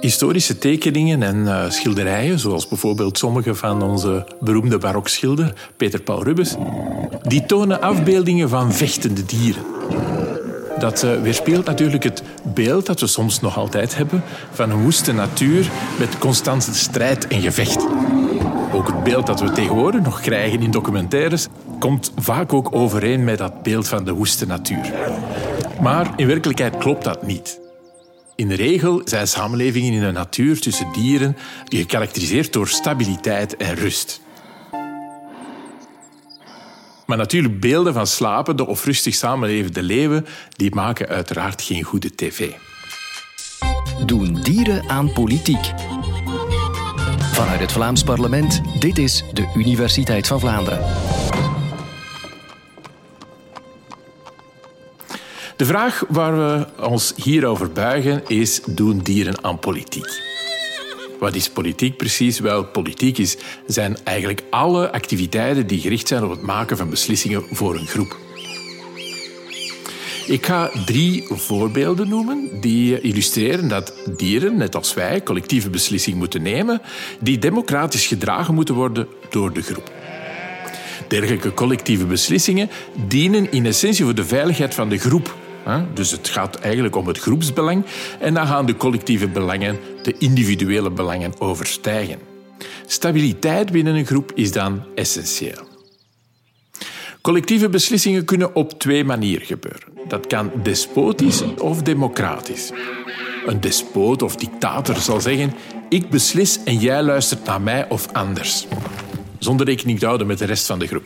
Historische tekeningen en uh, schilderijen, zoals bijvoorbeeld sommige van onze beroemde barokschilder Peter Paul Rubens, die tonen afbeeldingen van vechtende dieren. Dat uh, weerspiegelt natuurlijk het beeld dat we soms nog altijd hebben van een woeste natuur met constante strijd en gevecht. Ook het beeld dat we tegenwoordig nog krijgen in documentaires komt vaak ook overeen met dat beeld van de woeste natuur. Maar in werkelijkheid klopt dat niet. In de regel zijn samenlevingen in de natuur tussen dieren gekarakteriseerd door stabiliteit en rust. Maar natuurlijk, beelden van slapende of rustig samenlevende leeuwen die maken uiteraard geen goede tv. Doen dieren aan politiek? Vanuit het Vlaams parlement, dit is de Universiteit van Vlaanderen. De vraag waar we ons hierover buigen is: doen dieren aan politiek? Wat is politiek precies? Wel, politiek is, zijn eigenlijk alle activiteiten die gericht zijn op het maken van beslissingen voor een groep. Ik ga drie voorbeelden noemen die illustreren dat dieren, net als wij, collectieve beslissingen moeten nemen die democratisch gedragen moeten worden door de groep. Dergelijke collectieve beslissingen dienen in essentie voor de veiligheid van de groep. Dus het gaat eigenlijk om het groepsbelang en dan gaan de collectieve belangen de individuele belangen overstijgen. Stabiliteit binnen een groep is dan essentieel. Collectieve beslissingen kunnen op twee manieren gebeuren. Dat kan despotisch of democratisch. Een despoot of dictator zal zeggen: Ik beslis en jij luistert naar mij of anders. Zonder rekening te houden met de rest van de groep.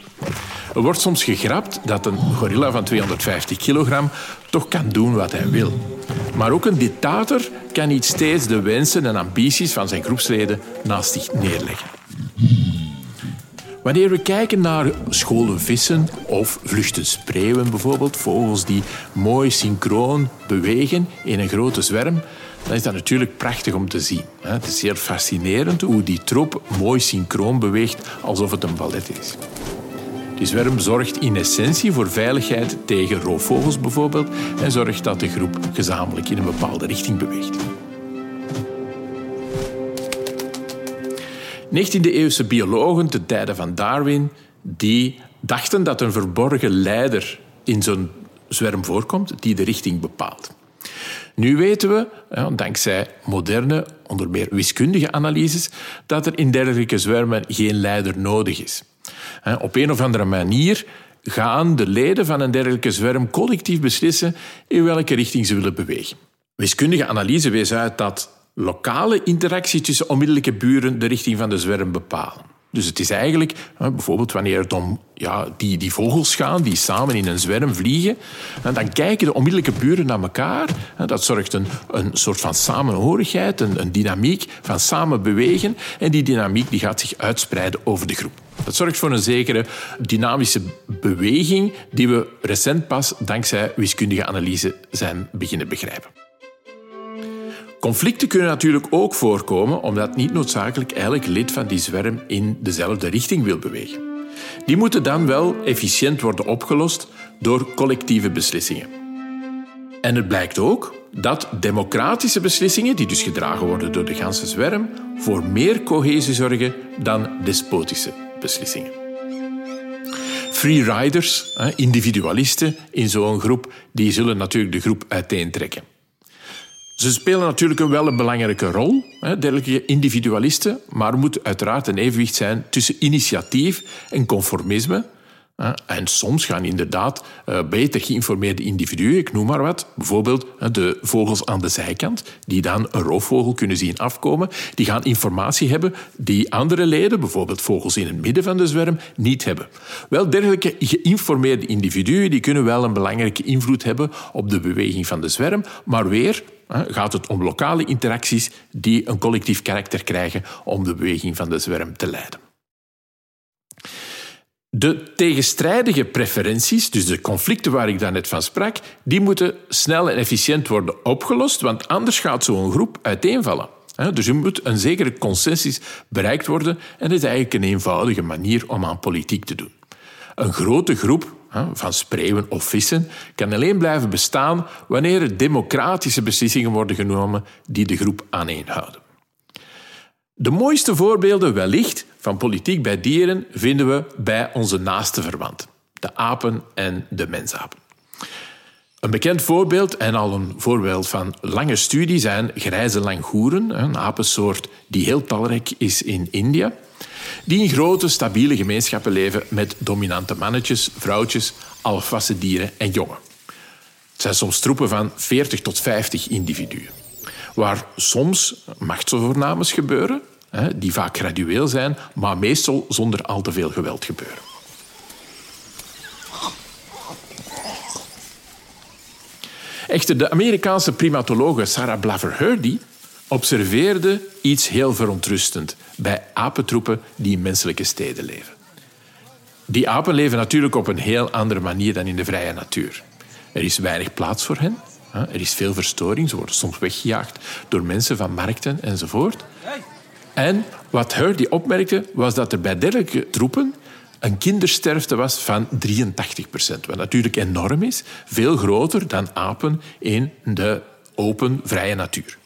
Er wordt soms gegrapt dat een gorilla van 250 kilogram toch kan doen wat hij wil. Maar ook een dictator kan niet steeds de wensen en ambities van zijn groepsleden naast zich neerleggen. Wanneer we kijken naar scholen vissen of vluchten spreeuwen bijvoorbeeld, vogels die mooi synchroon bewegen in een grote zwerm, dan is dat natuurlijk prachtig om te zien. Het is zeer fascinerend hoe die troep mooi synchroon beweegt alsof het een ballet is. Die zwerm zorgt in essentie voor veiligheid tegen roofvogels bijvoorbeeld en zorgt dat de groep gezamenlijk in een bepaalde richting beweegt. 19e-eeuwse biologen te tijden van Darwin die dachten dat een verborgen leider in zo'n zwerm voorkomt die de richting bepaalt. Nu weten we, dankzij moderne, onder meer wiskundige analyses, dat er in dergelijke zwermen geen leider nodig is. Op een of andere manier gaan de leden van een dergelijke zwerm collectief beslissen in welke richting ze willen bewegen. Wiskundige analyse wees uit dat lokale interactie tussen onmiddellijke buren de richting van de zwerm bepalen. Dus het is eigenlijk, bijvoorbeeld wanneer het om ja, die, die vogels gaan, die samen in een zwerm vliegen, dan kijken de onmiddellijke buren naar elkaar. Dat zorgt een, een soort van samenhorigheid, een, een dynamiek van samen bewegen. En die dynamiek die gaat zich uitspreiden over de groep. Dat zorgt voor een zekere dynamische beweging die we recent pas dankzij wiskundige analyse zijn beginnen begrijpen. Conflicten kunnen natuurlijk ook voorkomen omdat niet noodzakelijk elk lid van die zwerm in dezelfde richting wil bewegen. Die moeten dan wel efficiënt worden opgelost door collectieve beslissingen. En het blijkt ook dat democratische beslissingen, die dus gedragen worden door de ganse zwerm, voor meer cohesie zorgen dan despotische beslissingen. Freeriders, individualisten in zo'n groep, die zullen natuurlijk de groep uiteentrekken. Ze spelen natuurlijk wel een belangrijke rol, dergelijke individualisten, maar er moet uiteraard een evenwicht zijn tussen initiatief en conformisme. En soms gaan inderdaad eh, beter geïnformeerde individuen, ik noem maar wat, bijvoorbeeld de vogels aan de zijkant, die dan een roofvogel kunnen zien afkomen, die gaan informatie hebben die andere leden, bijvoorbeeld vogels in het midden van de zwerm, niet hebben. Wel, dergelijke geïnformeerde individuen die kunnen wel een belangrijke invloed hebben op de beweging van de zwerm, maar weer gaat het om lokale interacties die een collectief karakter krijgen om de beweging van de zwerm te leiden. De tegenstrijdige preferenties, dus de conflicten waar ik daarnet van sprak, die moeten snel en efficiënt worden opgelost, want anders gaat zo'n groep uiteenvallen. Dus er moet een zekere consensus bereikt worden en dat is eigenlijk een eenvoudige manier om aan politiek te doen. Een grote groep van spreeuwen of vissen, kan alleen blijven bestaan wanneer er democratische beslissingen worden genomen die de groep aaneenhouden. De mooiste voorbeelden wellicht van politiek bij dieren vinden we bij onze naaste verwanten, de apen en de mensapen. Een bekend voorbeeld en al een voorbeeld van lange studie zijn grijze langoeren, een apensoort die heel talrijk is in India, die in grote, stabiele gemeenschappen leven met dominante mannetjes, vrouwtjes, alfasse dieren en jongen. Het zijn soms troepen van 40 tot 50 individuen, waar soms machtsovernames gebeuren, die vaak gradueel zijn, maar meestal zonder al te veel geweld gebeuren. Echter, de Amerikaanse primatologe Sarah Blaver-Hrdy observeerde iets heel verontrustend bij apentroepen die in menselijke steden leven. Die apen leven natuurlijk op een heel andere manier dan in de vrije natuur. Er is weinig plaats voor hen. Er is veel verstoring. Ze worden soms weggejaagd door mensen van markten enzovoort. En wat Hurdy opmerkte, was dat er bij dergelijke troepen een kindersterfte was van 83 procent. Wat natuurlijk enorm is, veel groter dan apen in de open, vrije natuur.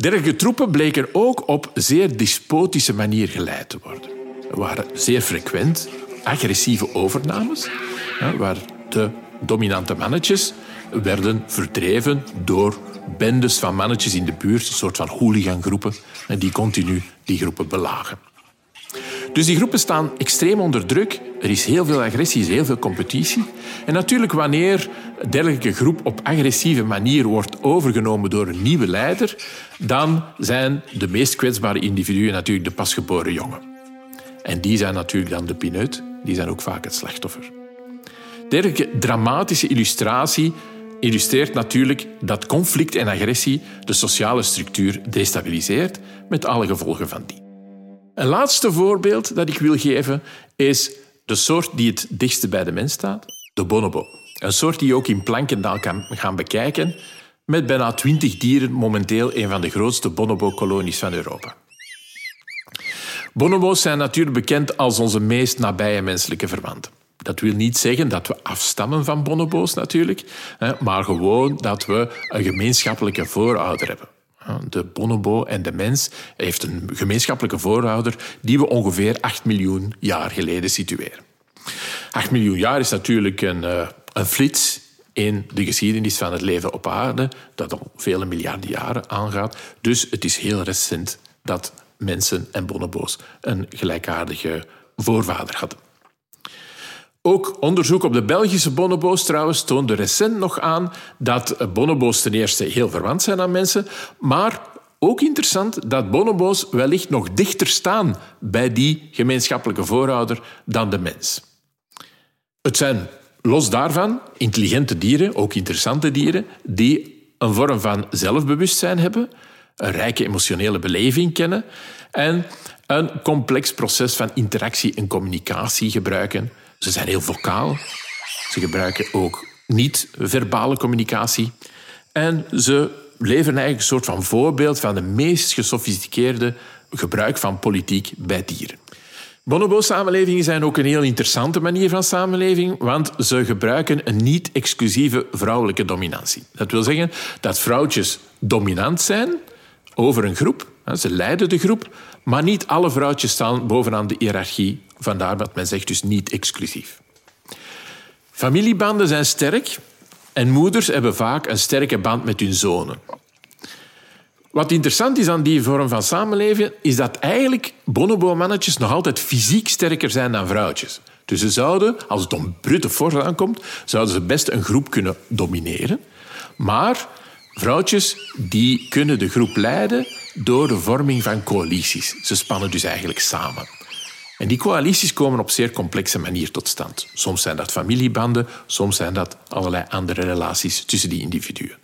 Dergelijke troepen bleken ook op zeer despotische manier geleid te worden. Er waren zeer frequent agressieve overnames, waar de dominante mannetjes werden verdreven door bendes van mannetjes in de buurt, een soort van hooligangroepen, die continu die groepen belagen. Dus die groepen staan extreem onder druk. Er is heel veel agressie, is heel veel competitie. En natuurlijk, wanneer een dergelijke groep op agressieve manier wordt overgenomen door een nieuwe leider, dan zijn de meest kwetsbare individuen natuurlijk de pasgeboren jongen. En die zijn natuurlijk dan de pineut, die zijn ook vaak het slachtoffer. Dergelijke dramatische illustratie illustreert natuurlijk dat conflict en agressie de sociale structuur destabiliseert, met alle gevolgen van die. Een laatste voorbeeld dat ik wil geven is de soort die het dichtste bij de mens staat, de bonobo. Een soort die je ook in Plankendaal kan gaan bekijken, met bijna twintig dieren momenteel een van de grootste bonobo-kolonies van Europa. Bonobo's zijn natuurlijk bekend als onze meest nabije menselijke verwanten. Dat wil niet zeggen dat we afstammen van bonobo's natuurlijk, maar gewoon dat we een gemeenschappelijke voorouder hebben. De bonobo en de mens heeft een gemeenschappelijke voorouder die we ongeveer 8 miljoen jaar geleden situeren. 8 miljoen jaar is natuurlijk een, eh, een flits in de geschiedenis van het leven op aarde, dat al vele miljarden jaren aangaat. Dus het is heel recent dat mensen en bonobo's een gelijkaardige voorvader hadden. Ook onderzoek op de Belgische bonobo's trouwens toonde recent nog aan dat bonobo's ten eerste heel verwant zijn aan mensen, maar ook interessant dat bonobo's wellicht nog dichter staan bij die gemeenschappelijke voorouder dan de mens. Het zijn los daarvan intelligente dieren, ook interessante dieren, die een vorm van zelfbewustzijn hebben, een rijke emotionele beleving kennen en een complex proces van interactie en communicatie gebruiken ze zijn heel vocaal. Ze gebruiken ook niet-verbale communicatie. En ze leveren eigenlijk een soort van voorbeeld van de meest gesofisticeerde gebruik van politiek bij dieren. Bonobo-samenlevingen zijn ook een heel interessante manier van samenleving, want ze gebruiken een niet-exclusieve vrouwelijke dominantie. Dat wil zeggen dat vrouwtjes dominant zijn over een groep. Ze leiden de groep, maar niet alle vrouwtjes staan bovenaan de hiërarchie Vandaar dat men zegt dus niet exclusief. Familiebanden zijn sterk en moeders hebben vaak een sterke band met hun zonen. Wat interessant is aan die vorm van samenleven, is dat eigenlijk bonobo-mannetjes nog altijd fysiek sterker zijn dan vrouwtjes. Dus ze zouden, als het om brute force aankomt, zouden ze best een groep kunnen domineren. Maar vrouwtjes die kunnen de groep leiden door de vorming van coalities. Ze spannen dus eigenlijk samen. En die coalities komen op zeer complexe manier tot stand. Soms zijn dat familiebanden, soms zijn dat allerlei andere relaties tussen die individuen.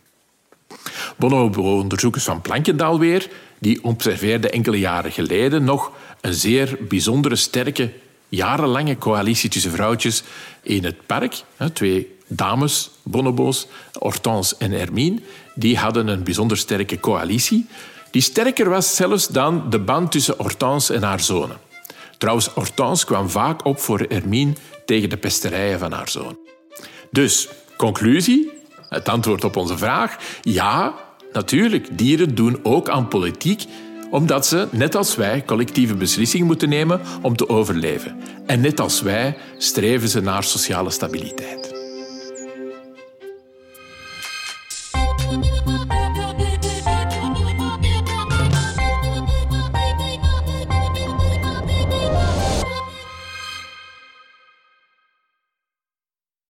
Bonobo-onderzoekers van Plankendaal weer, die observeerden enkele jaren geleden nog een zeer bijzondere, sterke, jarenlange coalitie tussen vrouwtjes in het park. Twee dames, bonobo's, Hortense en Hermine, die hadden een bijzonder sterke coalitie, die sterker was zelfs dan de band tussen Hortense en haar zonen. Trouwens, Hortense kwam vaak op voor Hermine tegen de pesterijen van haar zoon. Dus, conclusie, het antwoord op onze vraag, ja, natuurlijk, dieren doen ook aan politiek omdat ze, net als wij, collectieve beslissingen moeten nemen om te overleven. En net als wij streven ze naar sociale stabiliteit.